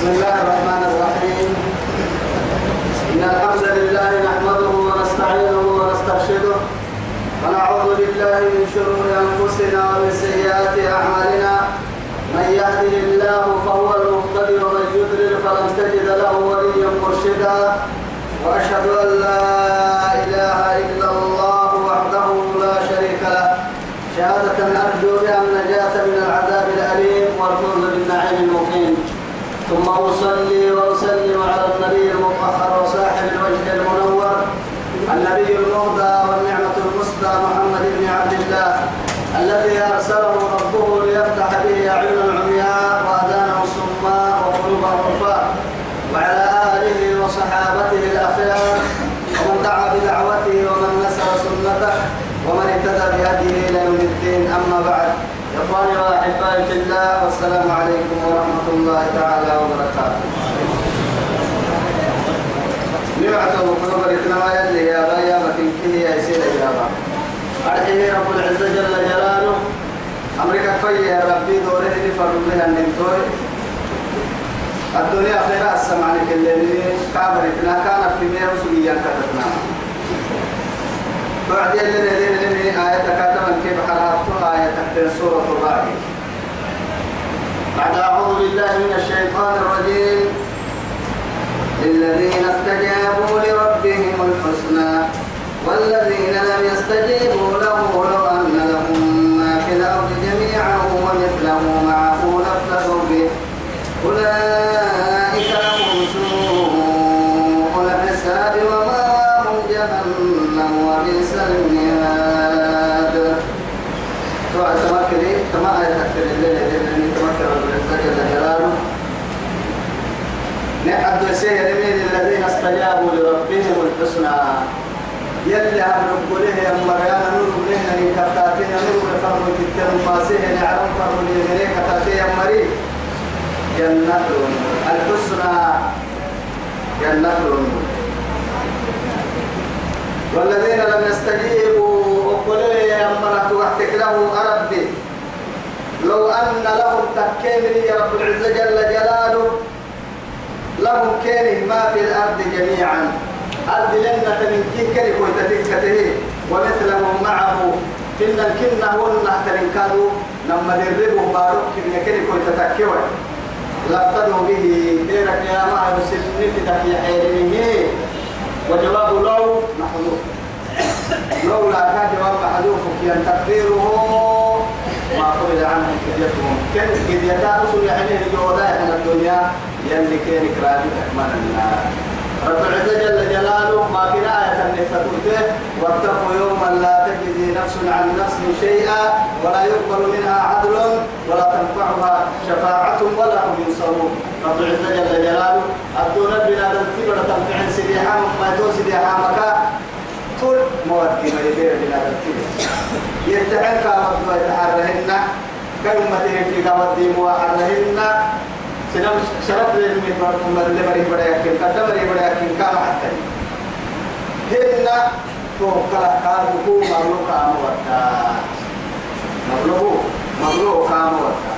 بسم الله الرحمن الرحيم. إن الحمد لله نحمده ونستعينه ونسترشده. ونعوذ بالله من شرور أنفسنا ومن سيئات أعمالنا. من يهده الله فهو المهتدي ومن يضلل فلن تجد له وليا مرشدا. وأشهد أن لا إله إلا الله وحده لا شريك له شهادة أرجو بها النجاة من العذاب الأليم والفوز بالنعيم المقيم ثم أصلي وأسلم على النبي المطهر وصاحب الوجه المنور النبي المهدى والنعمة المسدى محمد بن عبد الله الذي أرسله ربه ليفتح به أعين العمياء وأذانا الصماء وقلوب الرفاع وعلى آله وصحابته الأخيار ومن دعا بدعوته ومن نسر سنته ومن اهتدى بهديه إلى يوم الدين. أما بعد إخواني وأحبائي في الله والسلام عليكم ورحمة الله تعالى وبركاته. نبعته وقلوب الإثنما يلي يا غاية ما تنكيه يا سيدة إجابة أرحيه رب العزة جل جلاله. أمريكا في يا ربي دوره نفر بها النمتوي الدنيا خير السمع اللي كابرتنا كانت في مياه سوريا كتبنا. بعد اللي لدينا لنا آية كاتبا كيف حرارتها آية تحت سورة الرعد. بعد أعوذ بالله من الشيطان الرجيم. للذين استجابوا لربهم الحسنى والذين لم يستجيبوا له لو أن لهم ما في الأرض جميعا ومثله معه لافتدوا به أولئك لهم سوء الحساب ومأواهم جهنم وبئس المهاد توعد تمكني كما آية تكتر الليل لأنني تمكن بالعزة جل جلاله نعد سير من الذين استجابوا لربهم الحسنى. يلي هم ربوله يا مريان نور بلهنا من كتاتين نور فرم تتكلم ما سيه نعرم فرم لمني كتاتين يا مري جنة. الحسنى. جنة. والذين لم يستجيبوا وقل يا مرة وحدك له أربي. لو أن لهم تكيمني يا رب العزة جل جلاله لهم كان ما في الأرض جميعا. لنا من كوي تتكته ومثله معه. كنا كنا ونحن تنكادوا لما دربوا بارك كنا كري كوي تتكوي لافتدوا به بيرك يا ما يسل نفتك يا حيرمه. وجواب لو محذوف لولا كان جواب محذوف كان تقديره ما قبل عنه كديتهم كان كديتا رسل يعني الجودا إحنا الدنيا يلي كان كرامي تكمل رب العزة جل جلاله ما في آية نفتته واتقوا يوما لا تجزي نفس عن نفس شيئا ولا يقبل منها عدل ولا تنفعها شفاعة ولا هم ينصرون. رب العزة جل جلاله الدون بنا تنتبه تنفع سديحا ما يدو سديحا مكا طول مودي ما يبير بنا تنتبه يتحن كامت ويتحرهن كلمة في كامت دي سنم شرف لي من مركم اللي مري بدا يكين كذا مري بدا يكين كام حتى هن توكل كار بكو مغلو كام وتا مغلو مغلو كام وتا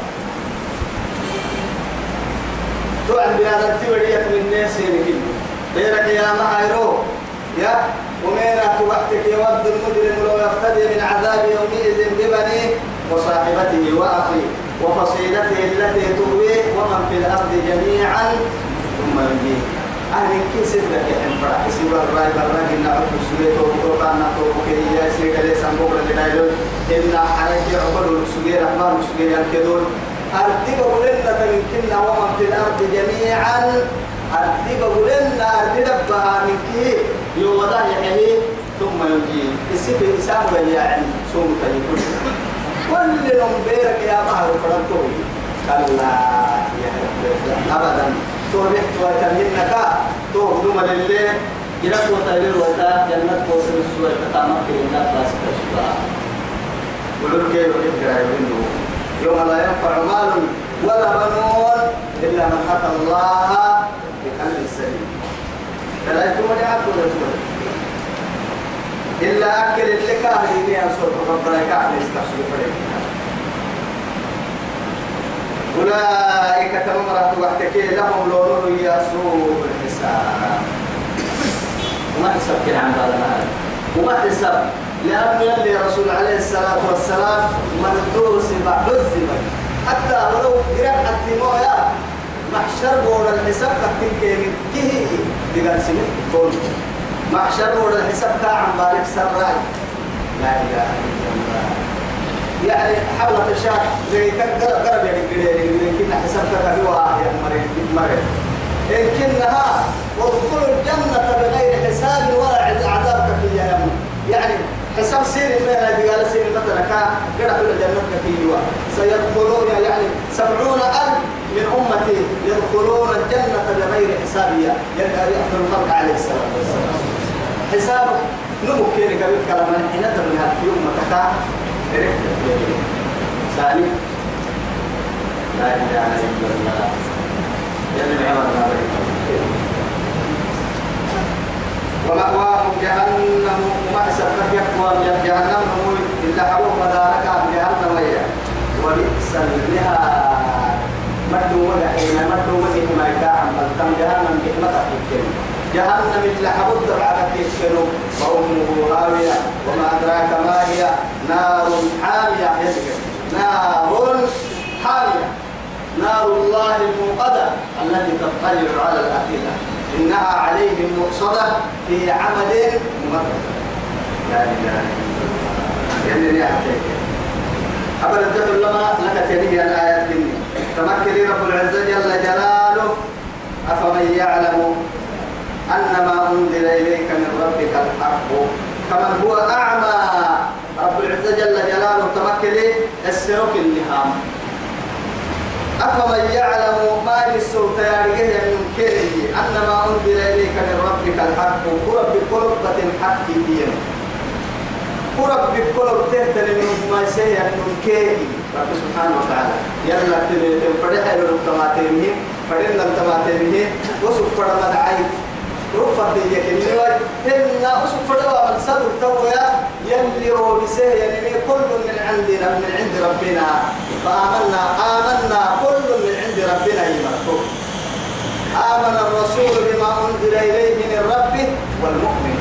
تو عند بنا تبدي من الناس يمكن غيرك يا مهيرو يا ومينا توقتك يود المجرم لو يفتدي من عذاب يومئذ ببنيه وصاحبته وأخيه. وفصيلته التي تؤويه ومن في الأرض جميعا ثم يجيه أهل كي سيدك يا حنفرا سيبا الرأي بالرأي إن أبو سويت وقرآن نطوب كي ياسي كلي سنبوك لدائلون إن حريك عقل السوية رحمن السوية الكدون أردب قلنا تمكننا ومن في الأرض جميعا. أردب قلنا أردب بها من كي يوم ذا يحيي ثم يجيه السفر إسام ويعني سوم تيكون كل يوم بيرك يا مهر فرنتوي كلا يا أبدا توريح تويتمنك تهدم لله جلس وتليل وتا جنة قوسم السوء تتامك إلا باسك الشفاء ولو كيف يقرأ يوم لا ينفع مال ولا بنون إلا من أتى الله بقلب سليم فلا يكون يعبد ولا إلا أكل اللي كاهي أنصر ربنا كاهي يستحسن فريق أولئك تمرت وحدك لهم لون يسوء الحساب. وما حسب كده عن هذا المال وما حساب. لأن يلي رسول عليه الصلاة والسلام من دوس بعذب حتى ولو قرأ مويا محشر بور الحساب كتن من كيه دقال سنة كون محشر الحساب كاعم بارك سراي لا إله إلا الله. يعني حولة الشاك زي كان قرب يعني قريب يمكن حسابك كبيرة يا مريض مريض إن كنها وادخلوا الجنة بغير حساب ولا عذاب في يوم يعني حساب سير ما هذه قال سير مثلا كا قرأ كل الجنة كثيرة سيدخلون يعني سبعون ألف من أمتي يدخلون الجنة بغير حسابية. يعني أفضل الخلق عليه الصلاة والسلام. حساب نمو كيري كبير كلام حين تبني في أمتك ثاني. لا إله إلا الله. يلي عمرنا ومأواهم جهنم. وما حسبك يقوى جهنم. إلا حروف مدارك جهنم ويا وبئس المهاد. مدو ولا حين مدو ولا ما يدعم بل كم جهنم بحمتك الكلمة جهنم إلا حبط بعدك يكسروا وأمه هاوية وما أدراك ما هي؟ نار حامية. يذكر نار حامية. نار الله الموقدة التي تطلع على الأفئدة إنها عليهم مقصدة في عمل ممرد لا إله إلا الله. أبدا لما لك تنهي الآيات مني تمكن رب العزة جل جلاله. أفمن يعلم أن ما أنزل إليك من ربك الحق. كمن هو أعمى رب العزة جل جلاله تمكن السرق النهام. أفمن يعلم ما للسوط يارجه من كره أن ما أنزل إليك من ربك الحق. قرب بقربة حق دين قرب بقرب تهتل من ما يسير من كره رب سبحانه وتعالى. يلا تبين فرح له التماتين فرح له التماتين وسوف فرح مدعي رفض ديك النواي إن أسوف فروا من صدر تويا يلي روبسه يعني كل من عندنا من عند ربنا فآمنا آمنا كل من عند ربنا يمرتو آمن الرسول بما أنزل إليه من ربه والمؤمن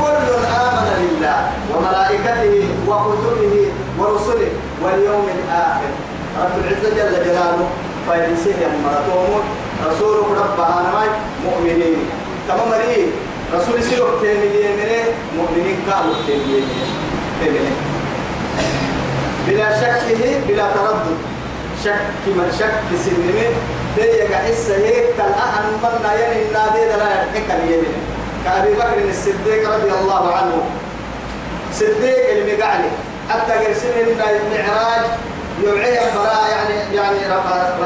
كل آمن لله وملائكته وكتبه ورسله واليوم الآخر رب العزة جل جلاله فيلسيه يمرتوهم رسولك ربها مري سيرك تيمي مؤمنين كانوا تيمي تيمي بلا شك بلا تردد. شك من شك سنمي دي يحس هيك كالأهن من ين النادي لا يحك اليمين كأبي بكر الصديق رضي الله عنه. صديق المقعلي حتى قرسل المعراج يوعي براء يعني يعني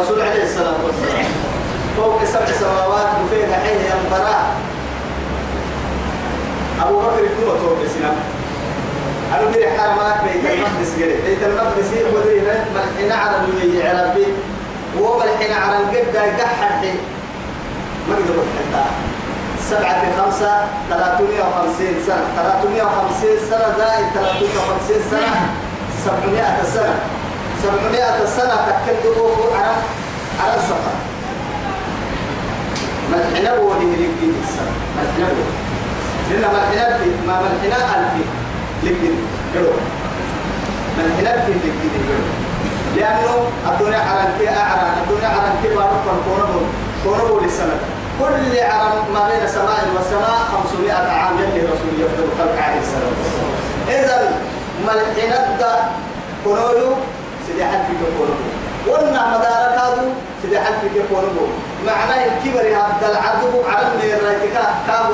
رسول عليه الصلاة والسلام. فوق سبع سماوات وفيها حين ينبراء أبو بكر كما توقع سنام أنا بدي حرمات بيت المقدس قلت بيت المقدس يقول لي ملحنا على اللي عربي وهو ملحنا على القدة قحد ما قدر حتى. سبعة خمسة 350 سنة. 350 سنة زائد 350 سنة 700 سنة. 700 سنة تكتبوا على على السفر. ملحنا هو اللي يجي السنة ملحنا هو لأن ملحنا ما ملحنا ألفي لكن قلوا من هنا في لكن قلوا لأنه الدنيا عرنتي أعرى الدنيا عرنتي بارك كونبو كونبو للسنة كل عرم ما بين سماء وسماء 500 عام يلي رسول يفضل خلق عليه الصلاة والسلام إذا ملحنا دا كونولو سيدي حد في كونبو وأنا مدارك هذا سيدي حد في كونبو معناه الكبر هذا العدو عرم من الرأيتك كابو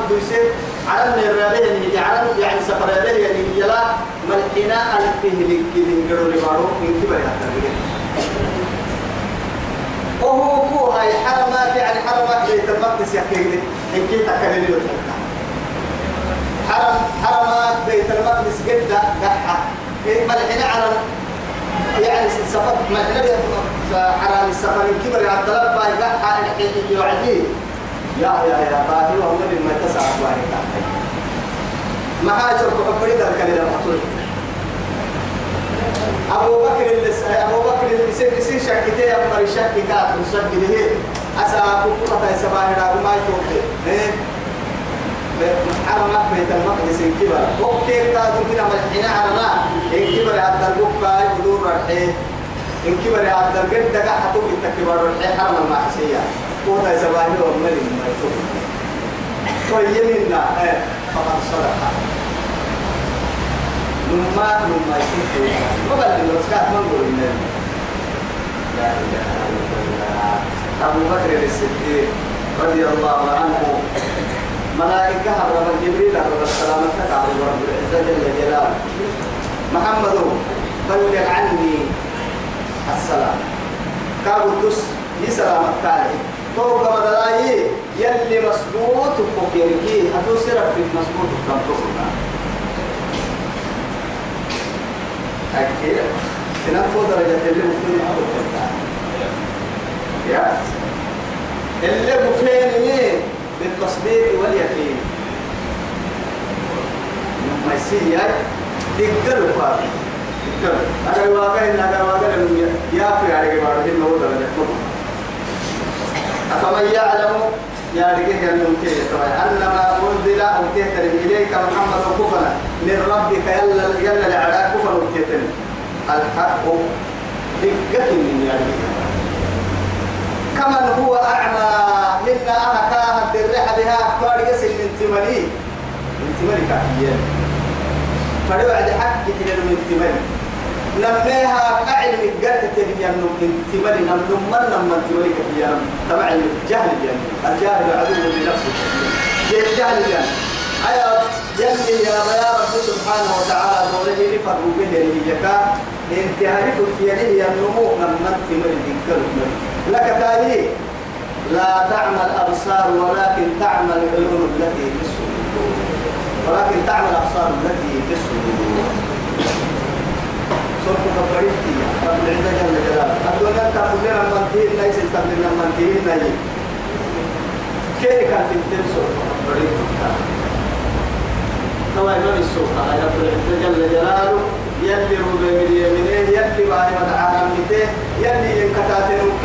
دوسي عرم من الرأيه يعني سفر الرأيه يعني يلا ملحنا ألفه لكذين قروا لبارو من كبر هذا وهو هو هاي حرمات يعني حرمات بيت المقدس يحكي لي إن كنت تكلم له حرم حرمات بيت المقدس جدة قحة ملحنا عرم يعني سفر ملحنا عرم السفر الكبر على الطلب باي قحة يعني يا يا يا باهي وهو ما تسعى باهي ما هاي شرط حبري ذلك اللي لم أبو بكر اللي أبو بكر يصير يصير شكتي أمر شك كات مسجد هي أسا كفرة سباه راجو ما يتوقع. إيه؟ حرمك بيت المقدس كبر. أوكي كادو كنا ملحنا على ما. إن كبر عبد البكا يدور الحين إن كبر عبد الجد دقا حتو بالتكبر الحين حرم المعسية كوتا سباه وملي ما يتوقع طيبنا إيه فقد صدق. نما نما يسير ما بل الوسكات ما نقول إنه. لا إله إلا الله. أبو بكر الصديق رضي الله عنه. ملائكة رب جبريل رب السلام على رب العزة جل جلاله. محمد بلغ عني السلام. كابو تس يسلام التالي توقع مدلاي يلي مسبوط وكيركي هتوسر في مسبوط كم تصنع أكيد سنفو درجة اللي مفهوم يا. اللي مفهوم بالتصديق واليقين. ما يصير دقل فاضي دقل أنا واقع إن أنا واقع يا في جبار في النور درجة أفمن يعلم؟ يا رجال يمكن أنما أنزل أو تهتر إليك محمد كفنا من ربك يلا يلا لعلاك كفر وتهتر الحق دقة من يا كمن هو أعمى؟ منا أنا كاهد الرحى بها. أفكار يسل من تمري من تمري كافيا فلوعد حق إلى من تمري نميها أعلم الجهل تبين من تمري نم نمر نم من تمري كافيا طبعا الجهل يعني. الجاهل عدو لنفسه الجهل يعني؟ أيا يلي يا يا رب سبحانه وتعالى دوله لفرق به ليك انت عرفت يعني النمو من تمري ذكر لك تالي لا تعمى الأبصار ولكن تعمى العيون التي في الصدور. ولكن تعمى الأبصار التي في الصدور. صرت كبريتي رب العزة جل جلاله الدنيا كفلنا منتين ليس كفلنا منتين نجي كيف كان تنتين صرت كبريتي كما يقول السوق على رب العزة جل جلاله يلي روبي من يمينه يلي باهي مدعانا مته يلي ينكتاتنوك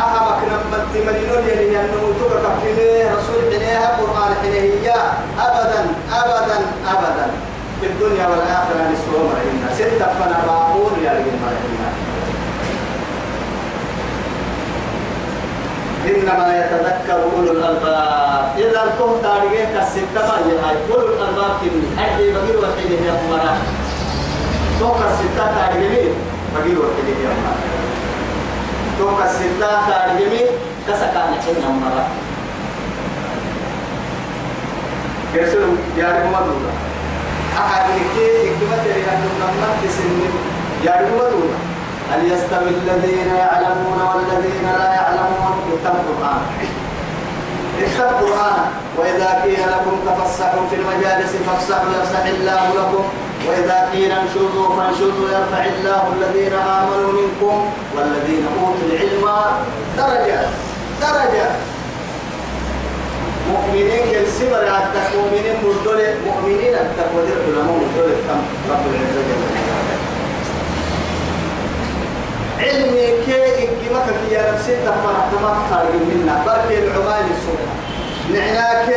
أهمك نمت مدينون يلي ينموتك كفينه رسول حنيها قرآن حنيها أبدا أبدا أبدا. في الدنيا والآخرة نسوه مرحبنا ستة فنا باقول يا إنما يتذكر أولو الألباب. إذا كنت تاريخ الستة ما هي أولو الألباب كني أحد بغير وحيد يا أمرا. توقع الستة تاريخ بغير وحيد يا أمرا. توقع الستة تاريخ كسكان حين أمرا. كيسلو يا رب مدولا أحد لكي إكتمت لأنه نمت سن مدولا هل يستوي الذين يعلمون والذين لا يعلمون؟ اكتب القرآن. اكتب القرآن. وإذا قيل لكم تفسحوا في المجالس فافسحوا يفسح الله لكم. وإذا قيل انشزوا فانشزوا يرفع الله الذين آمنوا منكم والذين أوتوا العلم درجات درجات مؤمنين كالسبر عدك مؤمنين مردولة مؤمنين دي العلماء مردولة. كم؟ رب العزة جل وعلا. علمي كي في يا نفسي تفرح تمام خارج منا. بركي العمال السلطة نعناك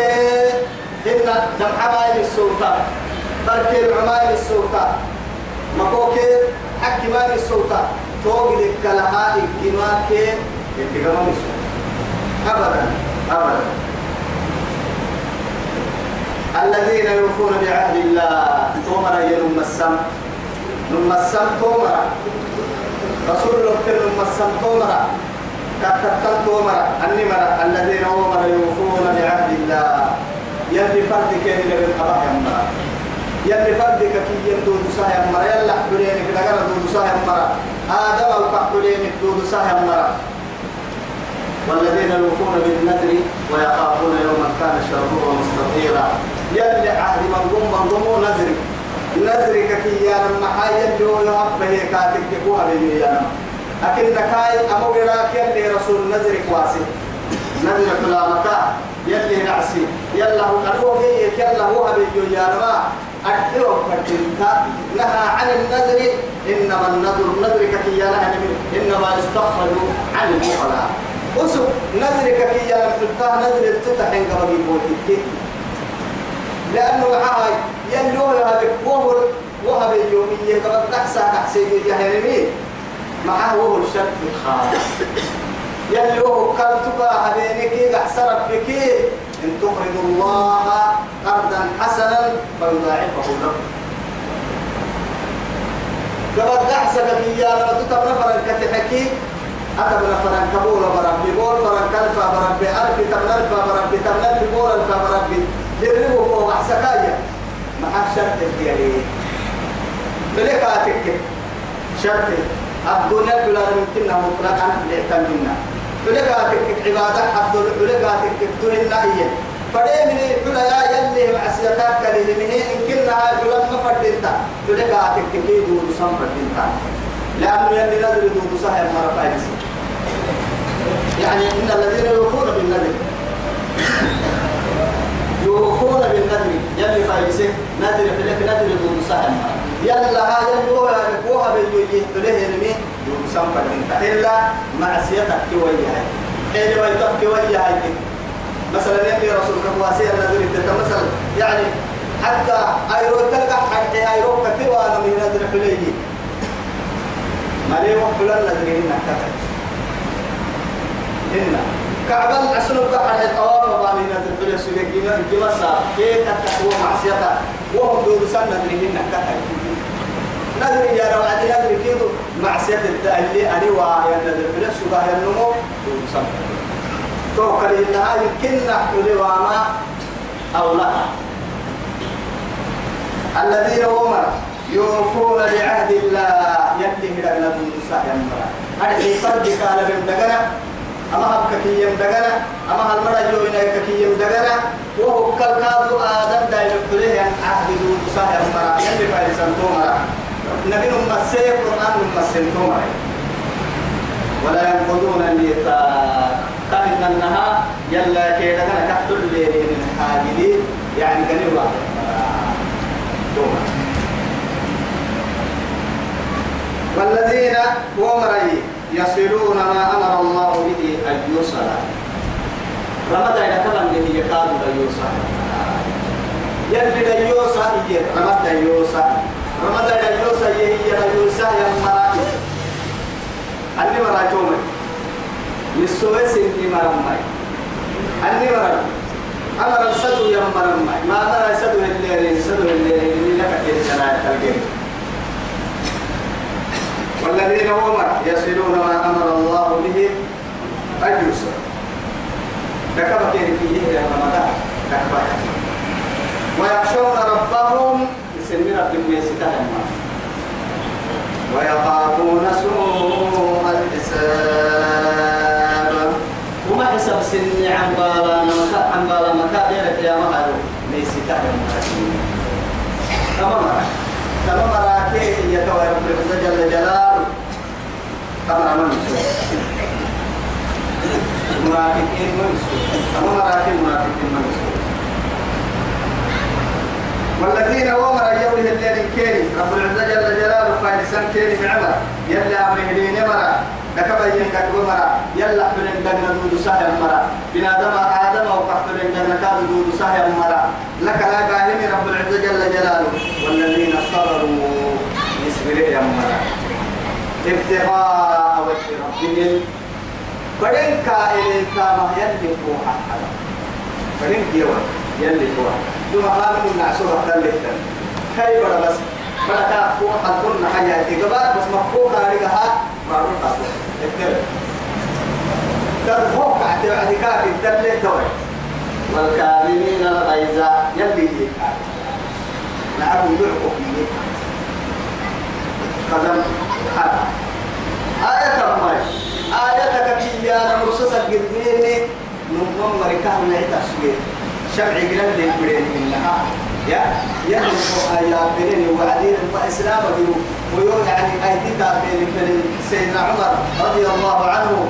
إن دمحبايل السلطة بركي العمال السلطة مكوكي حكمان السلطة توقد الكلها إنكماك إنكمام السلطة أبدا. أبدا. الذين يوفون بعهد الله تومر ينم السم نم السم تومر رسول الله كل مسن تومرا كتتل تومرا أني مرا الذين هم يوفون بعهد الله. يلي فرد كان لبن أبا يمرا يلي فرد كي يندود ساه يمرا يلا حبلينك دقنا دود ساه يمرا آدم أو كحبلينك دود ساه يمرا والذين يوفون بالنذر ويخافون يوما كان شره مستطيرا. يلي عهد من قم من قم نذري نذرك كي يا لما حي اللي هي كاتب كوها بيني يا لما. لكن نكاي أمو قراك يلي رسول نذرك واسي. نذرك لا مكا. يلي نعسي. يلا هو قدوه جيك. يلا هو هبيجو يا لما. أدعو فردنتا نهى عن النذر. إنما النذر نذر كي نهى إنما يستخرج عن البخلاء أسو نذر كي ينفلتها نذر التتحين قبل بوتك لأنه عاي. يلوه هذا وهو وهب اليومية قبل تحسى تحسين جهنمين معه وهو الشرط الخاص يلي هو كلتبا هبينك أحسن بك إن تقرض الله قرضا حسنا فيضاعفه لكم قبل دعسك في يا لما تتبنى فرن كتحكي أتبنى فرن كبول بربي بول فرن كلفا بربي ألف تبنى الفا بربي تبنى ألف بول بربي دربه هو أحسكايا مع شرط الديالي بلكاتك شرط الدنيا بلا يمكنها مطلقا لإعتمدنا بلكاتك عبادة عبد بلكاتك تهنا هي. فديمني بلا يا يلي معسيتك كلمه إن كنا بلا ما فردتا بلكاتك كي دود سام فردتا لأنه يلي نذر دود سهل مرة فايدس يعني إن الذين يوفون بالنذر. يوفون بالنذر. يلي بلك نذر دود سهل مرة يلا هاي اللغة بقوها بالوجه تليه نمي يوسم فردين إلا معصيتك كوية. هاي حين ويتك كوية. هاي مثلا يلي رسولك مواسية النذر إنت مثلا يعني حتى ايرو تلقى حتى ايرو كثير وأنا من نذر حليه ما ليه وحلا النذر هنا كتب كعبان أسنو بحر الطواف وباني نذر حليه سيجي جمسا كيف تتكوى معصيتك؟ وهم دور سنة نذر هنا كتب نذر يا روعة نذر كيدو معصية التألي أني نذر حليه سباه النمو دور سنة توكل إنها يمكن نحن واما أو لا. الذين هم يوفون بعهد الله هنا نبي موسى يمرا أرحي فرد قال من دقنا أما هبك كي يمدقنا أما هالمرة جوينا كي يمدقنا وهو كالكادو آدم دايل قليه أن عهد موسى يمرا يلي فارسان تومرا نبي نمسيه قرآن نمسيه تومرا ولا ينقضون الميثاق. كان النها يلا كيدا كان تحت الليل من حاجلين يعني قريبا والذين ومري يصلون ما أمر الله به أن يوصل رمضان إذا كلام به يكاد يوصل يلي يوصل يجي رمضان يوصل رمضان يوصل يجي يوصل يا مراتي اللي مراتي يسوي سنتي مرم ماي أني مرم أمر السدو يا مرم ماي ما أمر السدو اللي السدو اللي لك في السنة تلقين. والذين هم يصلون ما أمر الله به أن يوصل ذكر فيه رمضان ويخشون ربهم يسمي رب الميسكة ويخافون سوء الحساب. وما حسب سني عن بالا مكا عن بالا مكا غيرك يا مهدو ليس كهر تمام. تمام. راكي يتوى رب جل جلاله تمام من منافقين من تمام راكي منافقين من والذين ومر يوله الذي كيري. رب العزة جل جلاله فايسان كيري بعمر يلا أمره لين مرة. لكبا ينكت مرة. يلا حبلن دقنا دود سهل مرة. بنادم آدم وقحبلن دقنا كاد دود سهل مرة. لك لا قاهمي رب العزة جل جلاله والذين صبروا يسبروا يا مرة ابتغاء وجه ربهم. بدن كائن كما يلي فوحا. بدن كيوا يلي فوحا. ثم قال من نعسوها تلفتن كي بڑا بس؟ بڑا كا فوحا حياتي قبات بس مفوحا لقها معروف أصلا اكتب ترفوك اعتبادي كافي تلت توي. والكاظمين الغيظ يلي يجيك نعم يلقوا فيه قدم. حرام آية ماي آية كي يا نمسسك قديني نمم مريكا من تسوير شرعي قلن لي برين منها يا يهلك يا برين وعدين الإسلام بيو ويو يعني أيديك بين من سيدنا عمر رضي الله عنه.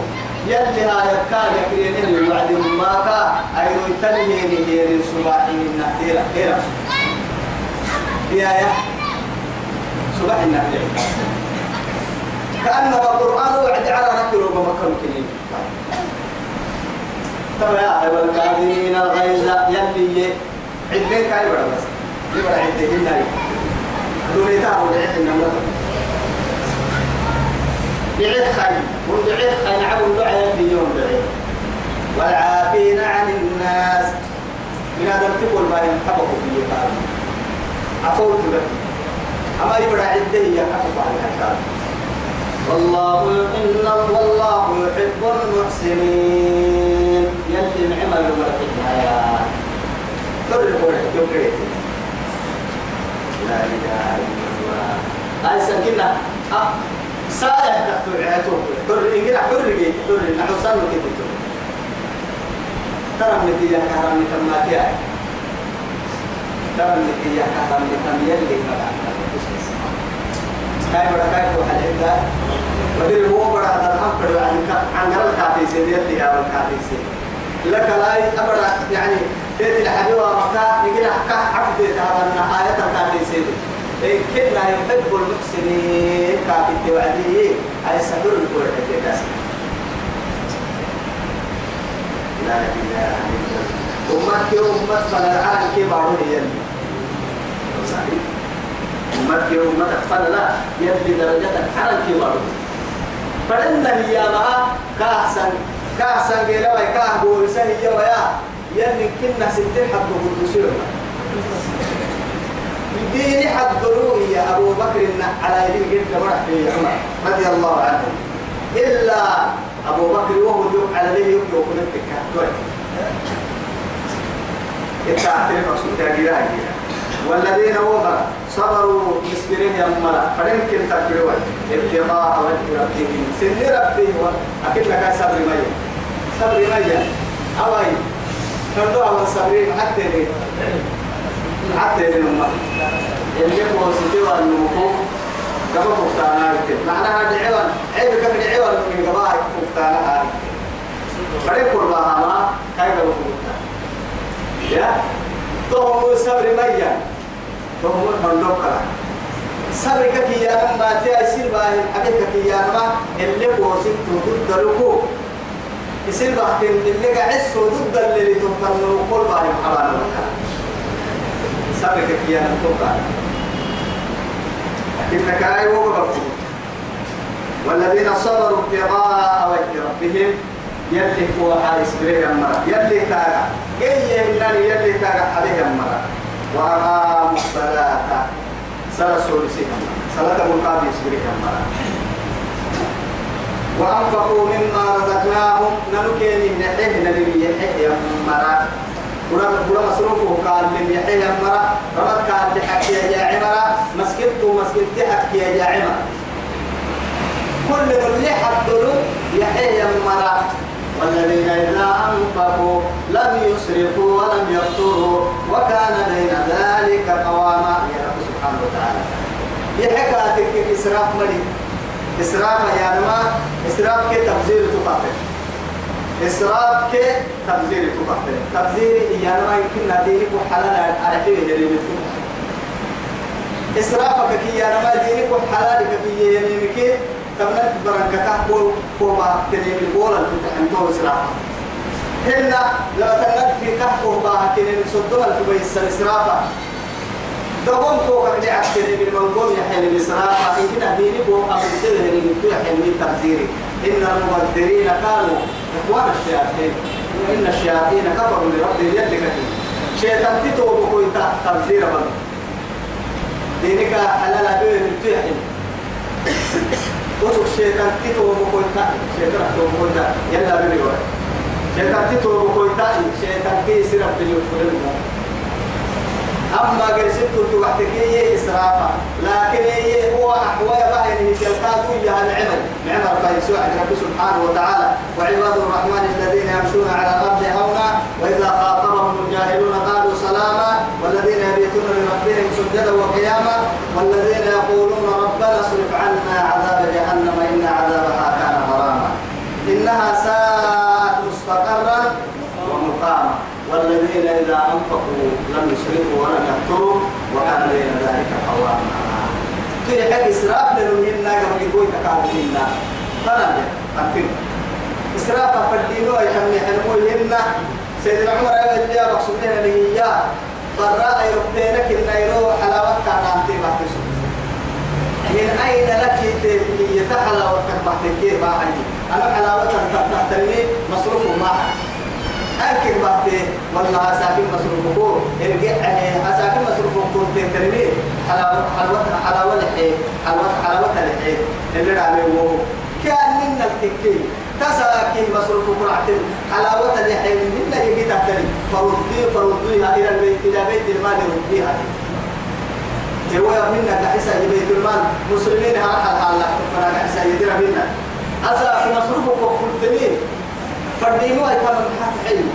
يلي هاي كان يكرين اللي وعد ما كا أيضا تنهيني هيرين صباحي من هيرة يا يا. صباح النبي كأنما القرآن وعد على نكر ومكر كلين طب يا أيها الكاظمين الغيظ يلي عدين كاي بڑا بس؟ دي بڑا عدين؟ ناي دوني تاو دعيت النمرة دعيت خاي ودعيت خاي نعبد دعاء يلي يوم دعيت والعافين عن الناس. من هذا تقول ما ينحبه في قال عفوت لك أما يبرع عده هي الحكام والله إن والله يحب المحسنين. يلي نعم المرحبها يا ترى يوكيت لا إله إلا الله. هاي سكينة أه. سائح تحت عياته. ترى إنجيل حر جيت ترى نحن صلوا كده ترى النتيجة كهرم تماتي ترى النتيجة كهرم تميل لي كاي بڑا كاي فو حلقة ودير هو بڑا هذا الحم بڑا عن عن قرر كافي سيد يلي يا كافي سيد لك لاي أبدا يعني تيتي الحبيبة مكة يجي حكا عفدي هذا النهاية كافي سيد إيه كنا يحب المحسنين كافي توعدي أي سهل الكل حكي لا إله إلا الله أمك أمك فلا العالم كيف أعود يلي أمك أمك فلا يلي درجتك كيف أعود فلن هي بقى كأحسن كأحسن قيلة كأح بورسة هي ويا يلي كنا ستين حد بقدسير ديني حد ضروري يا أبو بكر على يدين جد مرح في عمر رضي الله عنه إلا أبو بكر وهو يوم على ليه يوم يوم نتك دوت التعترف رسول تاجيرها والذين وما صبروا مسكرين يا ملا فلنكن تكبروا. ابتغاء وجه ربهم. سن ربهم. أكيد لك صبر مية صبر مية أوي. كندوا أول صبرين حتى لي. حتى لي نما اللي هو سجوا النمو كما فقتانا معناها دعوان عيب كم دعوان من قبائل فقتانا هذه فريق قربها ما كيف فقتانا يا؟ تهم صبر ميا. تهم الحلوكة صبر كي يا ما تأسير باهي حبيبك كي يا ما اللي بوسيت ضد لكو يصير بحكي اللي قاعد ضد اللي تفضل كل باهي حبانا صبر كي يا نتوقع إنك أي وقف والذين صبروا ابتغاء وجه ربهم يلي فوق حارس بريه يلي تاغا. جاي من يلي تاغا عليه المرأة وأقاموا الصلاة. صلاة سورسيها صلاة مقابل بريه المرأة وأنفقوا مما رزقناهم. ننكين نحيه نلمي يحيى المرأة ولا ولا مصروفه قال لم يحيى مرة. ربط قال لحكي يا عمرة مسكته مسكتي حكي يا عمرة كل اللي حدلوا يحيى مرة. والذين إذا أنفقوا لم يسرفوا ولم يقتروا وكان بين ذلك قواما يا رب سبحانه وتعالى. يحكى إسراف ملي؟ إسراف يا نما إسراف كي تبذير تقاتل؟ إسراف كي تبذير تقاتل؟ تبذير يا نما يمكن ندينك وحلال أرحيه يريد إسرافك كي يا نما دينك وحلالك كي يمينك تمنك برنك كهبول كوما تنين البولا الفتحن تو إسراف هنا لما تنك في كهبول باها تنين صدوها الفبيس الإسرافة دقوم فوق اللي عكسني بالمنقوم يحيي الإسراف إن ديني بو أبن سيده اللي من تبذيري. إن المبذرين كانوا إخوان الشياطين. وإن الشياطين كفروا لربهم يد كثير شيطان تتوبوا كوي تبذير بل. دينك حلال أبيه تحيي وسوق شيطان تتوبوا كوي شيطان تتوبوا كوي يلا بني ورا شيطان تتوبوا كوي شيطان كيسي رب يغفر أما قرسلت توحتك هي إسرافا لكن هي هو أحوال بقى إن تلقاتوا إياها العمل. معمر فيسوع رب سبحانه وتعالى. وعباد الرحمن الذين يمشون على الأرض هونا وإذا خاطبهم الجاهلون قالوا سلاما والذين يبيتون لربهم سجدا وقياما والذين يقولون ربنا اصرف عنا عذاب جهنم إن عذابها كان غراما إنها ساءت مستقرا ومقاما والذين إذا أنفقوا لم يسرفوا ولم يقتروا وكان بين ذلك قواما. كي حق إسراف لنمهنا قبل يقول تكابلنا فلا أكيد إسراف فردينو أي حمي حلمو يهنا سيدنا عمر يا رسول الله يربينك إن يروح حلاوة كانتي بعد من أين لك يتحلى وتكبحت كيف ما عندي أنا حلاوة تحتني مصروف معها أكيد بعد والله أساكن مصروفه ارجع أساكن مصروفه كنت ترمي حلاوة حلاوة لحي حلاوة حلاوة لحي اللي رامي هو كان من التكي تساكن مصروفه كرعت حلاوة لحي من يجي تحتني فردي فرديها إلى البيت إلى بيت المال رديها هو منا كحسا بيت المال. مسلمين هرحل حالا فنا كحسا يدير منا أساكن مصروفه كفرتني فردينو أي كمان حتى حلو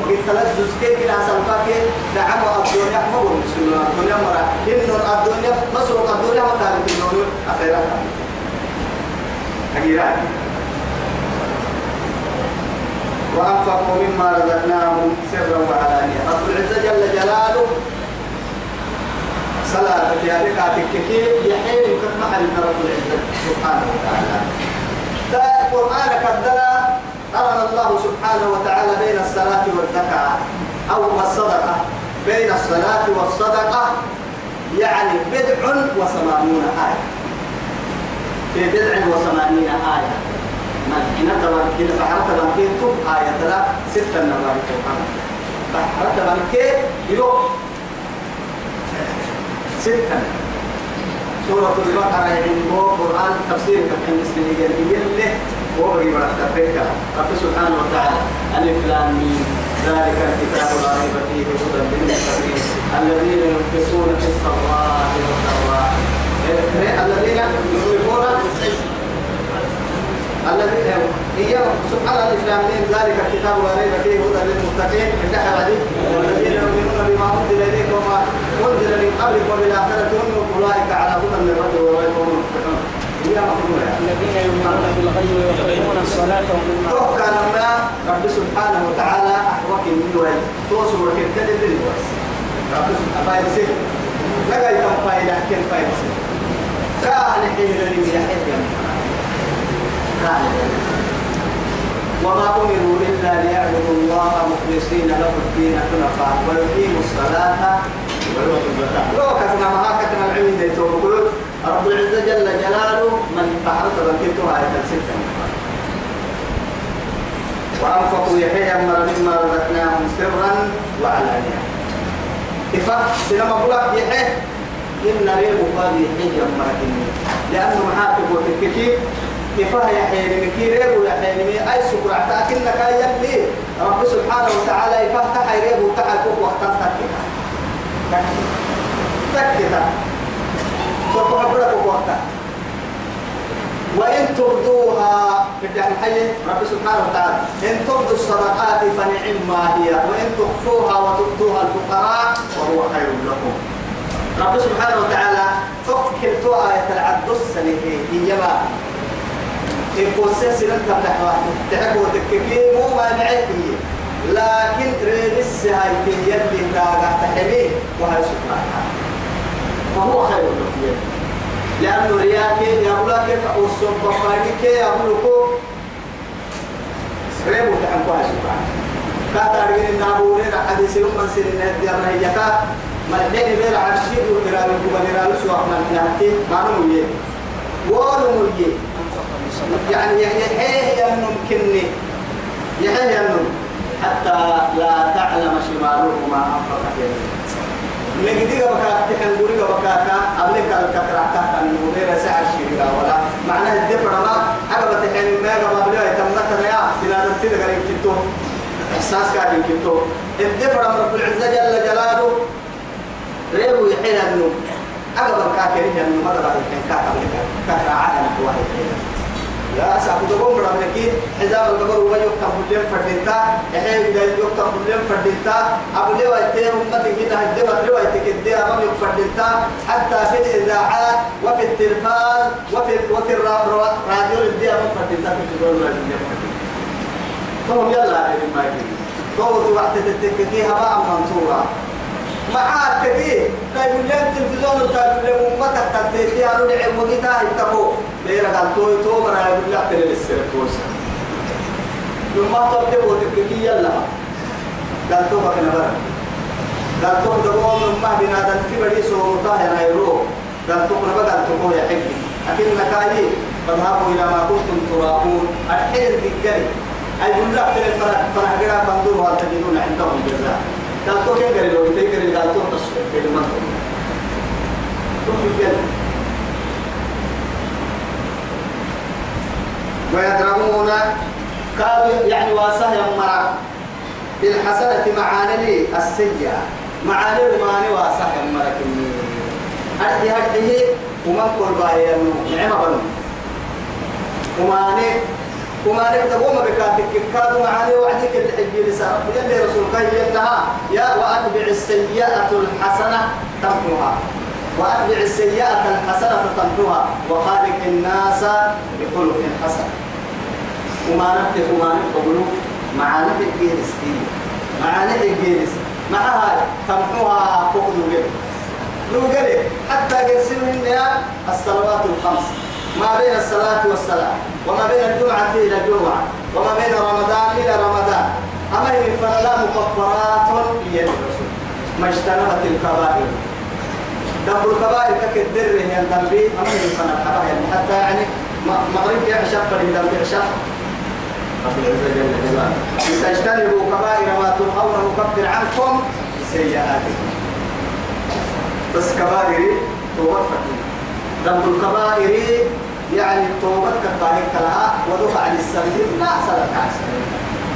وقد تلزز كيف ناس الفاكي دعموا الدنيا ما هو مسلم الدنيا مرة. إنه الدنيا مسروق الدنيا كانت الدنيا أخيرا. أخيرا وأنفقوا مما رزقناهم سرا وعلانية. رب العزة جل جلاله صلاة هذه كاتككي يحيي كما علم رب العزة سبحانه وتعالى. ده القرآن كدنا قرن الله سبحانه وتعالى بين الصلاة والزكاة أو الصدقة بين الصلاة والصدقة يعني بدع وثمانون آية. في بدع وثمانين آية. حين تبارك بحرة تبارك تب آية تلا ستة نوارك بحرة تبارك يو ستة. سورة البقرة يعني هو قرآن تفسير كان مسلمين يقول له وبري ما تفكر رب سبحانه وتعالى ألف لام ذلك الكتاب لا ريب فيه هدى للمتقين. الذين ينفقون في السراء والضراء الذين ينفقون الذين هي سبحان الإسلام ذلك الكتاب لا ريب فيه هدى للمتقين. انتهى عليه والذين يؤمنون بما أنزل إليك وما أنزل من قبلك وبالآخرة هم أولئك على هدى من ربهم وأولئك هم المفلحون الذين يؤمنون بالغيب ويقيمون الصلاة ومما توكل لما رب سبحانه وتعالى أحوك من وين؟ توصل وكتل بالوس رب سبحانه فايد سي. لقى يتم فايد أحكي فايد سي؟ كان حين لم يحب وما أمروا إلا ليعبدوا الله مخلصين له الدين حنفاء ويقيموا الصلاة. ويؤتوا الزكاة لو كتنا ما كتنا العلم توقول رب العزة جل جلاله من تعرض بكيتها آية الستة وأنفقوا يحيى مما رزقناهم سرا وعلانية. إفا سينما بلغ يحيى إن ريب قد يحيى أمرك لأنه محاكم وتككي إفا يحيى نمكي ريب يحيى نمي أي سكر أعتاكنك يلي رب سبحانه وتعالى إفا تحي ريب وتحي كوك وقتا تككا تككا سوف حبرك وقتا وإن تبدوها بدع الحي رب سبحانه وتعالى إن تبدوا الصدقات فنعم ما هي وإن تخفوها وتؤتوها الفقراء وهو خير لكم. رب سبحانه وتعالى تو آية العبد السنة هي ما إن فوسي سنة تفتح تحكوا تككي مو ما نعيكي لكن ريبس هاي يلي كاغا تحميه وهي سبحانه فهو خير لكم لأنه رياك يقول كيف أوصل بفايك يقول لكم ريبو تحنكوها سبحانه كاتا رجل النابورين حديث من سنين هدي الرهيكا ملحين بير عرشيد وإرال الكبال إرال سواء من نحكي ما نموية. ونمويه يعني يحيه ينم كني يحيه ينم حتى لا تعلم شماله ما أنفق فيه نجدي بكا تحن قولي بكا كا أبلك الكترة كا كان مدير سعر شيرا ولا. معناه الدفع ما أنا بتحن ما قبل بلا يتمنى يا بلاد تيجي غير كتو. إحساس كان كتو. الدفع رب العزة جل جلاله. ريبو يحيل النوم أقبل كاكرين النوم هذا بعد كان كاكا كاكا عادنا واحد لا سأقول لكم برا منكي حزام القبر وما يكتب بلين فردينتا إحنا إذا يكتب بلين فردينتا أبو ليه ويتيه أمة كده هجمة ليه ويتكدي أمام يفردينتا حتى في الإذاعات وفي التلفاز وفي وفي الراديو الدي أمام فردينتا في الجول الراديو فهم يلا على ما يجي فهو وقت تتككيها بقى منصورة معاك كثير. كاي من لين تلفزيون وتاي من أمتك تبتدي أنا نعم وقتها يتقو بيرا قال توي تو مرا يقول لك تلي السر كوسا لما تبدأ وتككي يلا. قال تو بك نبرا قال تو دبوا ما بنا دل في بدي سو متاه أنا يرو قال تو نبرا قال تو لكن نكاي فذهبوا إلى ما كنتم تراؤون الحين ذكري أي بقول لك تلي فرح فرح جرا تجدون عندهم جزاء. قال تو كيف قال لو تيجي قال تو تصوير في ويدرؤون كانوا يعني واسه يمرا بالحسنة معاني السيئة معاني الماني واسه يمرا كني أرحي هرحي ومن كل باهي نعمة بنو وماني وما نقدر وما بكاتك. كادوا معاني وعديك اللي حجي لسا يلي رسول الله ينتهى يا وأتبع السيئة الحسنة تمحوها وأتبع السيئة الحسنة تمحوها وخالق الناس بخلق حسن. وما نبت وما نبت معاني الجيرس معاني الجيرس معها تمحوها فوق الوجه لو قال حتى قسمهن الصلوات الخمس. ما بين الصلاة والسلام وما بين الجمعة إلى الجمعة وما بين رمضان إلى رمضان. أما هي فلا مكفرات الرسول. ما اجتنبت الكبائر. دبر الكبائر ككدر هي الدنبي أما هي فلا الكبائر. حتى يعني مغرب يعشق فلي دنبي يعشق. رب العزة جل جلاله تجتنبوا كبائر ما تنهون نكفر عنكم سيئاتكم. بس كبائر توفت ذنب الكبائر يعني توبتك كاهي كلها ودفع للسبيل لا سلك عسل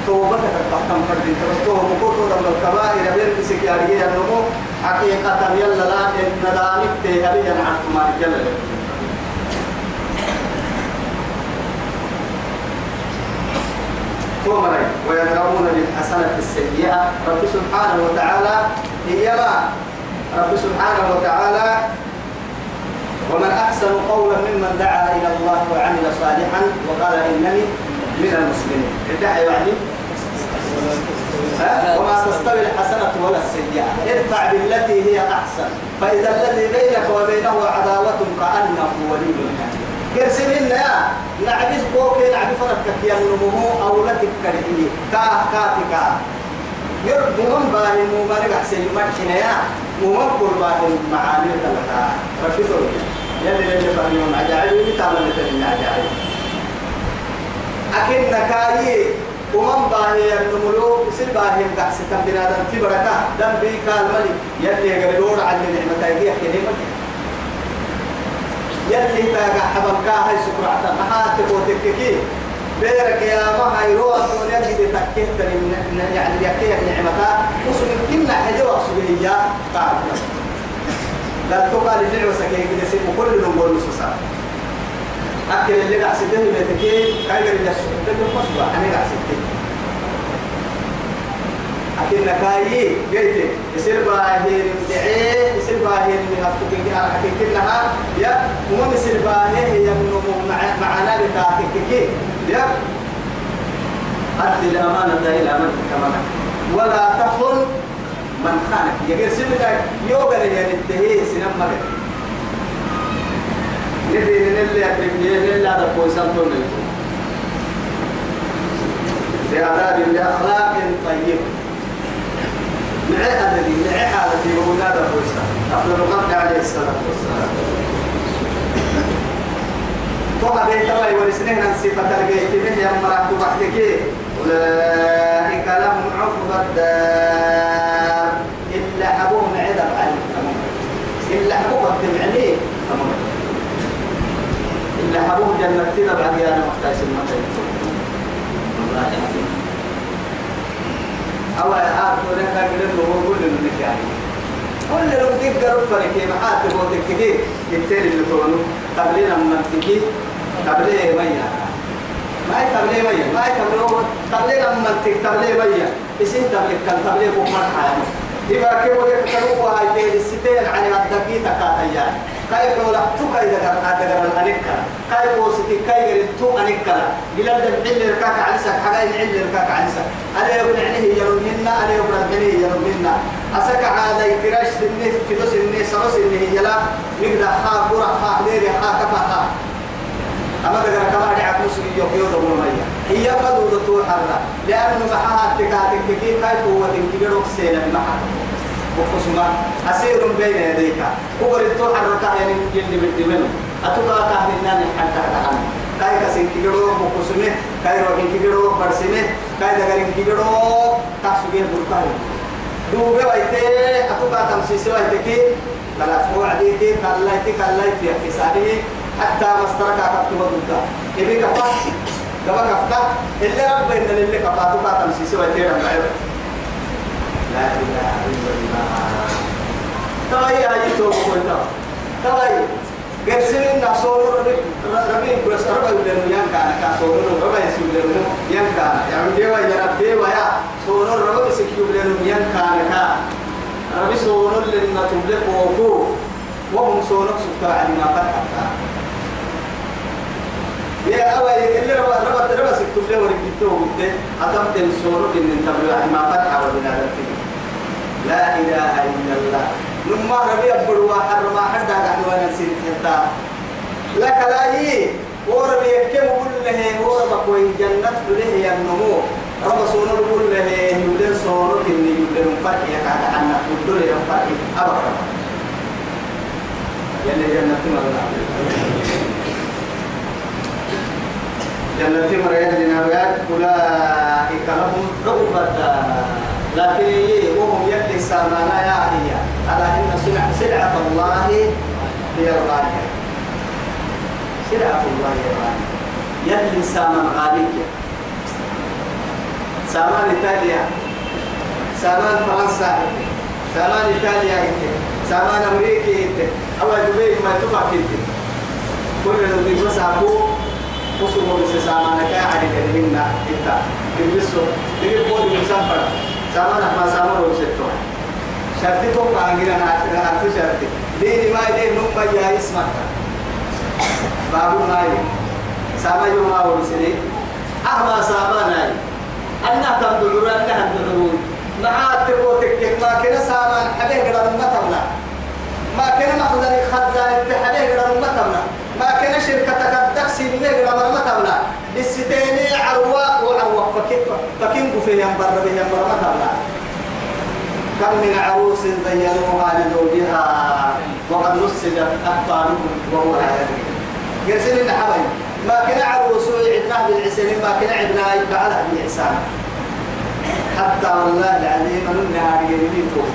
توبتك تحتم فرد توبة كوتو ذنب الكبائر بين بسكيارية النمو حقيقة يلا لا ندانك تهبي عن عثمان جل تومري ويدرؤون بالحسنة السيئة. رب سبحانه وتعالى ما رب سبحانه وتعالى ومن أحسن قولا ممن دعا إلى الله وعمل صالحا وقال إنني من المسلمين. ادعى يعني وما تستوي الحسنة ولا السيئة. ادفع بالتي هي أحسن. فإذا الذي بينك وبينه عداوة كأنه ولي حميم قرسم لنا نعبس بوكي نعبس فرقك يا نمو أو لا تكرهني كا كاتكا. يرد من باهي مو ما نقع سيمكنا يا كل باهي معاني تلقى. ركزوا يلي اللي فهمهم عجائب يتعمل لتنين عجائب. أكن نكاي ومن باهي النملو يصير باهي مقعس تنبنا دم تبركة. دم بيك الملي يلي يقرلون عن النعمة يجي يحكي يلي تاقع حبل كاهي سكرعة محات تبوتككي بيرك يا ما هاي روح دون يجي تكيه يعني يكيه النعمة. وسن كنا حجوا سبيه قال لا تقال الفعل وسكيه كده سيب كل نقول نصوصا أكل اللي قاعد سيده بيتكي كاي قال لي ده مصباح أنا قاعد سيده أكل نكاي جيت يصير باهين دعي يصير باهين من هفتك أكل كلها يا وما يصير باهين هي من مع معنا بتاعتك يا أدي الأمانة إلى من كمان ولا تخن من خانك. يقول سيدك يوغا لي نتهي سنم مغد ندي نلي أكرم نلي هذا كويسان تون بآداب بأخلاق طيب. معي أدبي معي حالتي ومنادى كويسان أفضل الخلق عليه الصلاة والسلام. طبعا بيت الله ورسنين عن صفة الجيت من يوم مرحت بحتك أولئك لهم عقبى الدار. إلا حبوهم عدب عليك إلا حبوهم تمعني إلا حبوهم جنة تدب علي أنا محتاج المتين والله العظيم أول آخر لك أقول له كل منك يعني كل لو تقدر فريق محات تبغى تكتي التالي اللي تقولوا قبلنا من تكتي قبلنا ميا ما هي قبلنا ميا ما هي قبلنا قبلنا من تك قبلنا ميا اسم قبل كان قبلنا بكرة حياة إذا كيف يكتبوا هاي تيل الستين عن الدقيقة كاتيا كيف ولا تو كيف دكان دكان الأنكا كيف وستي كيف تو أنكا بلا دم حل ركاك على سك حاجة حل ركاك على سك أنا يقول عنه يرمينا أنا يقول عنه يرمينا أسك عادة كراش سنة في دو سنة سنة سنة يلا نقدر خا برا خا ليري خا كفا خا. أما تقرأ كما دعك مسلم يوكيو دبنا ميا هي بدو دتو حرة لأنه محاها تكاتك كيف هاي قوة كبيرة سينا محا وقسما أسير بين يديك. هو رتو حرة يعني يلي بدي منه. أتوقع كهنا حتى كهنا كاي كسين كيلو بقسمه كاي روكين كيلو برسمه. كاي دعارين كيلو تاسويه بركاي دوبه وايته أتوقع تمسيسه وايته كي كلا فوق عديك كلا يتي كلا يتي كسانه حتى مسترك أكتب دوكا إبي كفا كما كفتا اللي رب إن اللي كفا توقع تمسيسه وايته رب لا إله إلا الله تواي هاي توبه كلها تواي قرسين نصور ربي بس ربي ولن ينكا كصور ربي يسولن ينكا يعني ديوا يا رب ديوا يا صور ربي سكيو ولن ينكا كا ربي صور لن تبلغ وقو وهم صورك سكتا علينا فتحتا يا أولي اللي ربا ربا ربا سكتب له ورقيته وقلت أتمت الصور إن تبلغ ما فتح وبنا لا إله إلا الله. لما ربي أبروا حرما حدا نحن ونسيت حتى. لك لا هي وربي يكم كل له وربا كوي جنة له ينمو. رب صون كل له يولن صون كني يولن فرق يكاد عنا كل له فرق أبدا يلي جنة مرنا جنة مرنا جنابيات أولئك لهم عقبة لكن وهم يلي سامانا يا هي على إن سلعة, سلعة الله هي الغالية سلعة الله هي الغالية يلي سامان غالية سامان إيطاليا. سامان فرنسا. سامان إيطاليا سامان أمريكي أو دبي ما تفكر كل اللي بس أبو وصلوا بس سامان كاعد كلمنا إنت تلبسه تجيب بودي مسافر سامان. ما سامان وسيتو شرطي تو كانغينا ناتنا أرتو شرطي. دين ما يدين نم جاي اسمك. بابو ماي ساما يوم ما ورسلي أهما سامان أي أنا تبدو أنا تبدو معاد تبو تكك ما كنا سامان حبيه قدر ما تبلا ما كنا مخزن خزان التحبيه قدر ما تبلا ما كنا شركتك الدكسي بيه قدر ما تبلا بالستيني عرواق وعرواق فكيف فكين فيه ينبر به ينبر ما تبلا كم من عروس زينوها لزوجها وقد نسجت أكفانهم وهو عالم قرسل حبايب ما كان عروس عدنا بالعسين ما كان عدنا بعدها بالإحسان. حتى والله العظيم نهار يمين فوق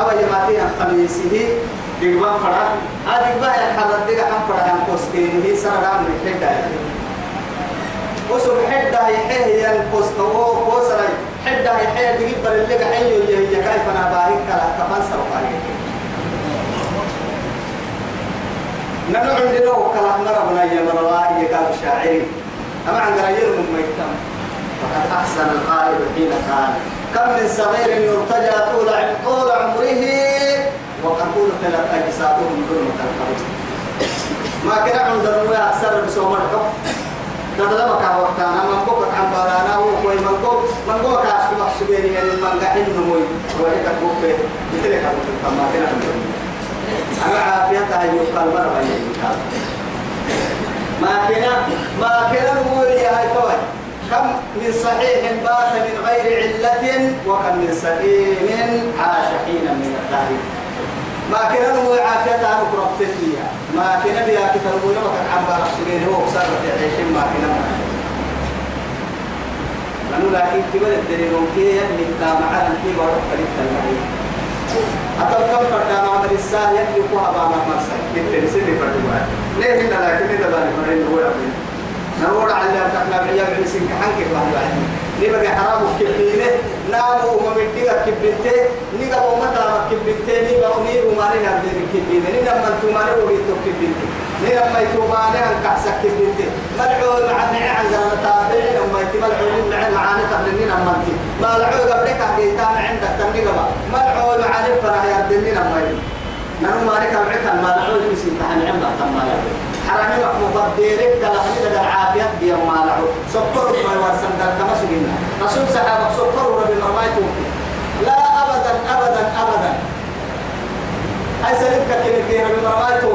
أو يماتين خميسه. دقبان فرا هذه بقى الحرد دقا عن فرا عن قسكين هي سنة عن الحدة وسم حدة يحيه ينقص هو وسري حدة يحيه بر اللي قحيه هي هي كيف أنا باهي؟ كلا كفان سرقاني نحن عندنا وكلا مرة بنا يا مروا يقال شاعري. أما عند غير من ميتم. فقد أحسن القائد حين كان كم من صغير يرتجى طول طول عمره وقبول ثلاث أجسادهم ظلمة القبر. ما كان عندنا أكثر بسوم الحب. نبدا مكا وقتانا من بوك عن بارانا وكوي من بوك من بوك عشق محسوبين يعني من قاعد نموي وهيك بوك بتلك أبو ما كان أنا عافيتها يقال مرة ما كان ما كان نقول يا هاي توي كم من صحيح بات من غير علة وكم من سليم عاش حينا من الدهر ما كان نقول عافيتها نقرأ فيها ما كان بها كتاب نقول وكان عم برسلين هو بصار في عيش ما كان لأنه لكن كبر الدليل ممكن اللي تام على الكيب وروح فريق المعين. أتل كم فردان عمل الساعة يلي كوها باما مرسل. كنت نسيني فردوا ليه هنا لكن إذا بالي فرين هو يعمل نور على تحنا بعيا بعسين كحنك فهو نبقى حرام كبينة نام وما مديك كبنتي نيجا وما تام كبنتي نيجا وني وما نيجا بدين كبينة نيجا ما توما نقول تو كبنتي نيجا ما توما نيجا كحسك كبنتي ملعون عن عن زمان تابعين وما يتملعون مع معانا قبل ما انت ما لعوا قبلك حقيقة عندك تنيجا ملعون عن فرح يا دنينا ما نحن ما نكمل عكا ما لعوا يمسك تحن عمدا تما حرامي محمود ديرك لحد دا العافية بيا ما لعو سكر ما يوارسن دا كما سجلنا رسول صحابة سكر ربي مرمايته لا أبدا أبدا أبدا. أي سلمك كنك دي ربي مرمايته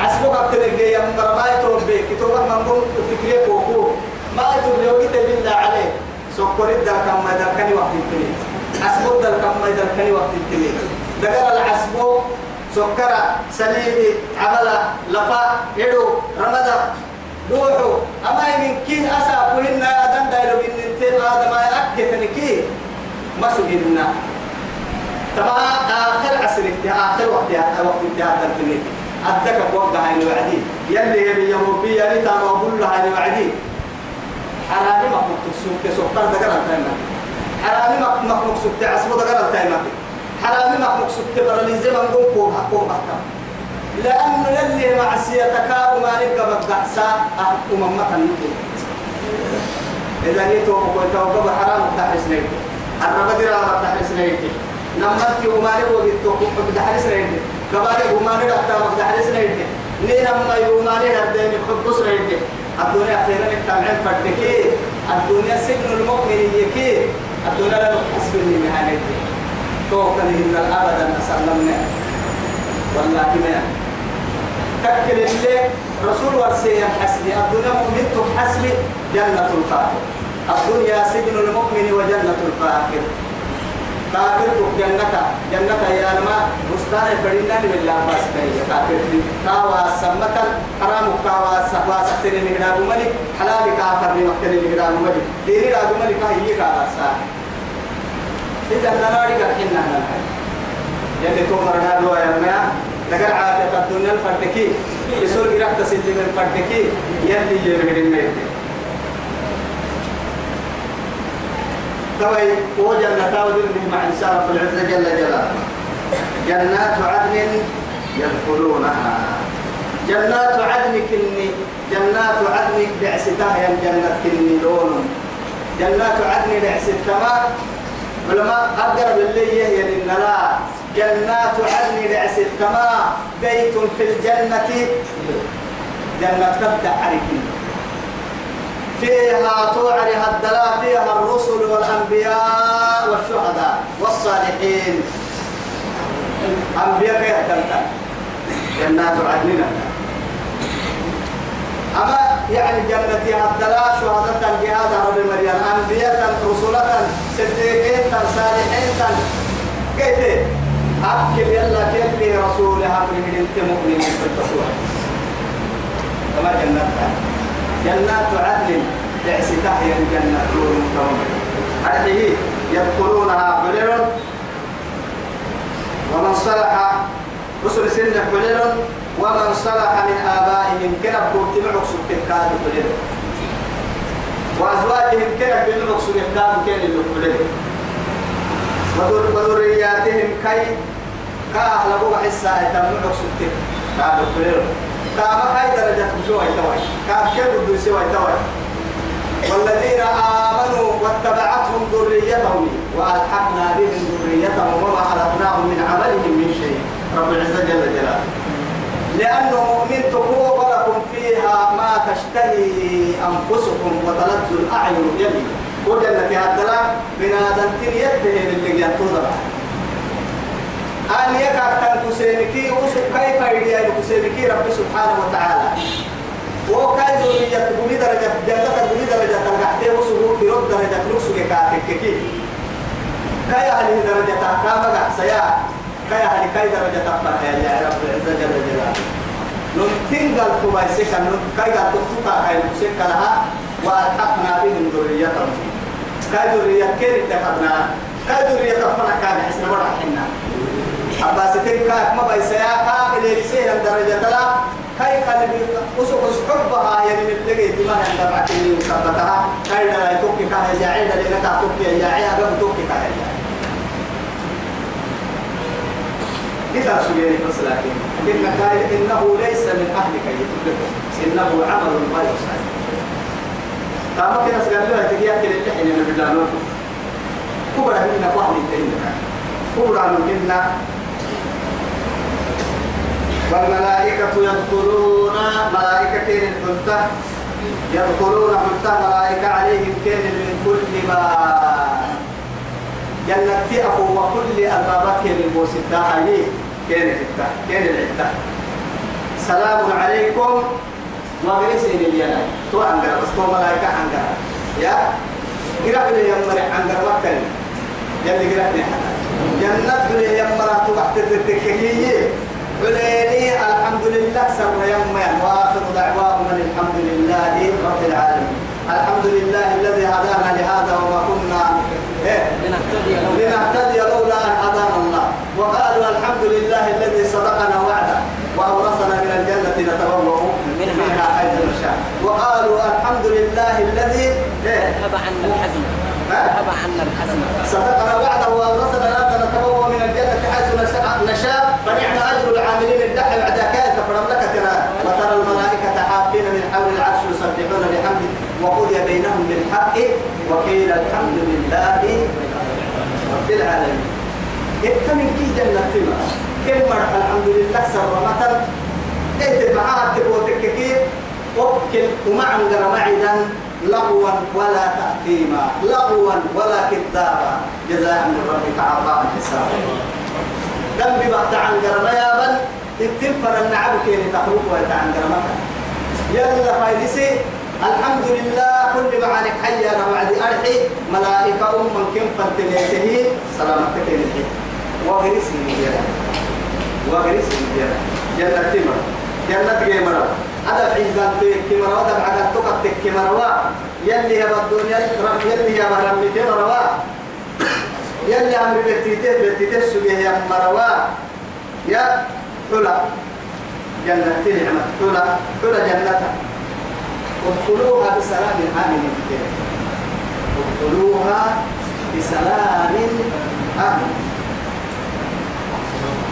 عسبوك كنك دي ربي مرمايته بي كتوبك من قم تكريك وقوه ما أتوب لوقت بالله عليه. سكر دا كما دا كني وقت التليت عسبوك دا كما دا كني وقت التليت دقال العسبوك سكر سليبي عملا لفا يدو رمضا روحو. أما من كين أسا كلنا آدم دايلو من انتين آدم أكتني كي ما سجلنا تبع آخر عصر آخر وقت وقت انتهاء التميت أدك بوقع هاي الوعدي. يلي يلي يموبي يلي أقول له هاي الوعدي. حرامي ما مكتوب سوق سوق دقر التايمة حرامي ما ما مكتوب تعصب دقر التايمة حرامي ما مكتوب تبرلي زمن قوم قوم بحكم لأنه يلي معصيتك وما نبقى بقعسا أمم مكان إذا نيتوا وقلت وقبل حرام تحرس نيتي. الرب درا تحرس نيتي. نمت وما نبقى بتحرس نيتي. قبل وما نبقى بتحرس نيتي. نين أما وما نبقى بتحرس نيتي. الدنيا خيرا التمعين فردكي. الدنيا سجن المؤمن يكي. الدنيا لا تحسب من توقن إن الأبد نسلمنا والله ما. تكل اللي رسول ورسي حسبي الدنيا مؤمن حسبي جنة الكافر الدنيا سجن المؤمن وجنة الكافر كافر جنة جنة يا لما. مستان فرينا من الله باس كي كافر كاوا سمة حرام كاوا سبا من أبو ملك. حلال كافر أبو ملك. ديني أبو ملك. هي كاوا سا إذا نرى لك حنا يلي تومرنا دوا يا ما لقد عادة الدنيا الفردكي. يسول قرأت تسجل من الفردكي. يلي يمهر النيت توي وجنة تاودر مع إنسان رب العزة جل جلاله. جنات عدن يدخلونها. جنات عدن كني جنات عدن بعستها يا جنة كني لون. جنات عدن بعستها علماء أقرب اللي يهي للنلا جنات عدن رعس كما بيت في الجنة. جنة تبدأ عليكم. فيها توعرها الدلاء فيها الرسل والأنبياء والشهداء والصالحين. أنبياء كيف جنات عدن أما يعني جنة الدلاء شهداء جهاد رب مريم أنبياء رسلا صديقين صالحين كيف؟ أكل يلا كيف رسولها من أنت مؤمن في التصوير كما جنة جنات عدن تعستها يا الجنة هذه يدخلونها حلل ومن صلح رسل سنة حلل ومن صلح من آبائهم كنب تبعك سبتكاد حلل وأزواجهم كنب بلغك سبتكاد كان اللي حلل وذرياتهم كي كأهلبوا حسا يتمنعك سبتك كاد حلل كما هاي درجة بشوى يتوي كأشياء قدوسي ويتوي والذين آمنوا واتبعتهم ذريتهم وألحقنا بهم ذريتهم وما خلقناهم من عملهم من شيء. رب العزة جل جلاله. لأنه مؤمن تقوى ولكم فيها ما تشتهي أنفسكم وتلذ الأعين يلي وجنة هذا من هذا يتهم اللي ينتظر أن يكاد تنكسينكي وسب كيف يدي ينكسينكي رب سبحانه وتعالى؟ وكاي ذرية بني درجة جنة بني درجة تلقحتي وسبوك برد درجة لكسو كاتككي كاي أهل درجة كامل سيا كاي أهل كاي درجة تقبل يا رب العزة جل جلاله. نمتين قال كوباي سكا كاي قال تفتوكا كاي سكا لها وألحقنا بهم ذريتهم. كاي ذرية كير اتخذنا كاي ذرية تفنا كان حسنا ورحنا عباستين كاك ما بيسيا كامل يسير الدرجة لا كاي قلبي أسوق حبها يعني من لقيت ما عند بعتني وثبتها كاي لا يتوكي كاي جاعي لا لنا توكي عيا قبل توكي كاي كذا سجيني بس لكن إن كاي إنه ليس من أهلك يتبقى إنه عمل غير صحيح. كما كنا سجل له تجيء كده تحين من بدانون كبر هنا واحد يتهين كبر عننا والملائكة يدخلون ملائكة كين الحلتة يدخلون حلتة ملائكة عليهم كين من كل باب. جنة تأفو وكل كين الموسيقى عليه كين الحتة كين الحتة سلام عليكم. وغريسين اللي أنا. تو عنقر بس تو ملايكة عنقر يا؟ قرأ لي يا مري عنقر مكة يلي قرأ لي جنة لي يا مرا تو تحت تتككية عليني الحمد لله سر يما واخر دعواهم الحمد لله رب العالمين الحمد لله الذي هدانا لهذا وما كنا إيه لنهتدي لولا لنهتدي لولا ان هدانا الله وقالوا الحمد لله الذي صدقنا وعده واورثنا من الجنه نتبوأ منها. منها حيث نشاء وقالوا الحمد لله الذي إيه؟ ذهب عنا الحزن؟ ذهب عنا الحزن صدقنا وعده وأورثنا الأرض نتبوأ من الجنة حيث نشاء فنعم أجر العاملين الدحر بعد كذا فمملكتنا وترى الملائكة حافين من حول العرش يسبحون بحمده. وقضي بينهم بالحق. وقيل الحمد لله رب العالمين. إنت من كي جنة تما كم مرح الحمد لله سرمة انت معاها تبوتك كيف وكل ومع معدا لغوا ولا تأثيما لغوا ولا كذابا جزاء من ربك عطاء حسابا. ذنبي بعد عن قرميابا تتنفر النعم كي تخلق ويتعن قرمك يلا فايلسي الحمد لله كل معانك حي أنا وعد أرحي. ملائكة أم من كم فانتليته سلامتك الحي وغريس المدينة وغريس المدينة جنة تمر. جنة جيمرة هذا في عزان تكمرة هذا بعد تقط تكمرة يلي هي الدنيا يلي هي مرمي تمرة يلي أمر بتيته بتيته سجيه يا مروا يا حلا. جنة نعمة حلا حلا جنة ادخلوها بسلام آمن ادخلوها بسلام آمن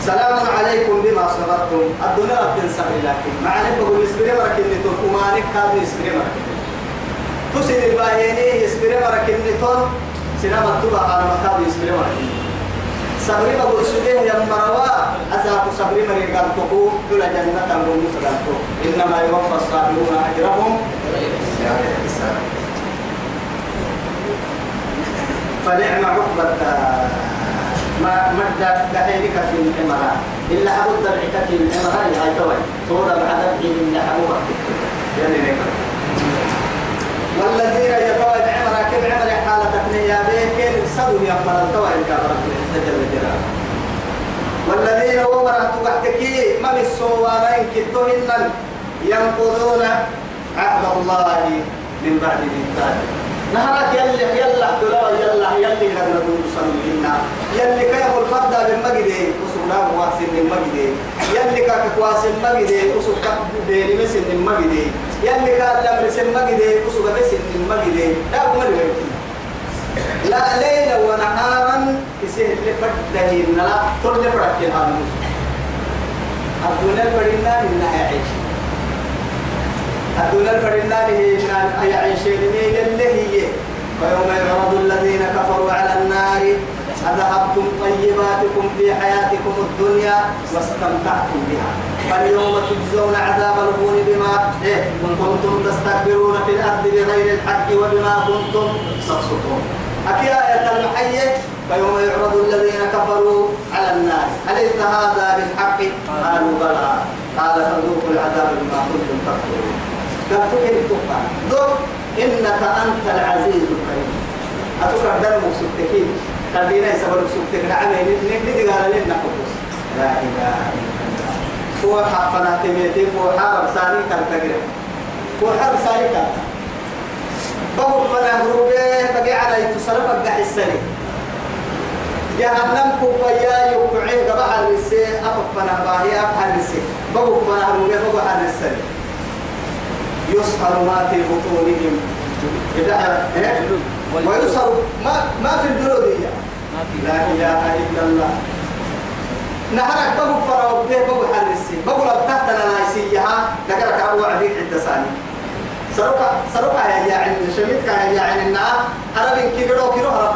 سلام عليكم بما صبرتم. الدنيا بتنسى لكن مع انك بقول اسبري مرك اني تقوم مالك كادو اسبري مرك تسير الباهيني اسبري مرك اني تون سينما مكتوبة على مكتب اسبري مرك صبري بقول سجيه يا مروا أزاك صبري مري قال تقو كل جنة تنقل مسلمتو إنما يوفى الصابرون أجرهم. فنعم عقبة. ما مدى دحينك في الحمراء إلا أبو الدرعك في الحمراء هاي توي طول الحين إلا أبو يعني والذين يتوى عمرا كيف عمر حالة تقنية بين صدوا يا مرا توي الكاميرا جل جلاله والذين أمرا تبحتكي ما بالسوالين كتوهن ينقضون عهد الله من بعد ميثاقه نهارك يلي يلا دلا يلا يلي لنا نقول صلينا يلي كيف الفرد بالمجد وسنا واسن بالمجد يلي كاك كواس المجد وسك بيني مسن المجد. يلي كاك لم مسن المجد وسك مسن المجد. لا أمر لا ليلا ونهارا يسهل لفرده لا ترد فرق هذا الدنيا فرنا إنها يعيش. الدنيا الفرنان هي اللي هي ويوم يعرض الذين كفروا على النار أذهبتم طيباتكم في حياتكم الدنيا واستمتعتم بها. فاليوم تجزون عذاب الهون بما إيه كنتم تستكبرون في الأرض بغير الحق وبما كنتم تفسقون أكي آية المحية فيوم يعرض الذين كفروا على النار. أليس هذا بالحق؟ قالوا بلى. قال فذوقوا العذاب بما كنتم تكفرون. ذوق. إنك أنت العزيز الكريم. أتوقع دم سبتكين خلينا يسبب سبتك نعم نبدي قال لنا قدس لا إله إلا الله. هو حقنا تميتي هو حرب ساري كان تقرأ هو حرب ساري كان. بقول فنا هروبه بقي على يتصرف الدح السنة جهنم كوبايا يوقعين قبع الرسي أفقنا باهي أفحى الرسي. بقول فنا هروبه بقول على السنة يسهر ما في بطونهم. إيه؟ ويسهر ما ما في الجلود لا إله إلا الله. نهرك بقول فرا وبيه بقول حرسي بقول أبتحت لنا يسيها ذكرك أبو عديد عند ثاني سرقة سرقة يا يا عند شميت كان يا عند النا أنا بين كيلو كيلو هرب.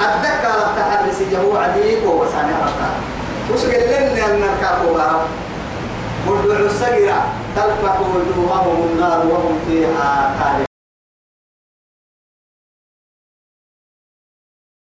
أتذكر أبتحت حرسي هو عديد وبساني هربتها وسجل لنا أن الكابو هرب. والدعو السجرة تلفح وجوههم النار وهم فيها خالدون.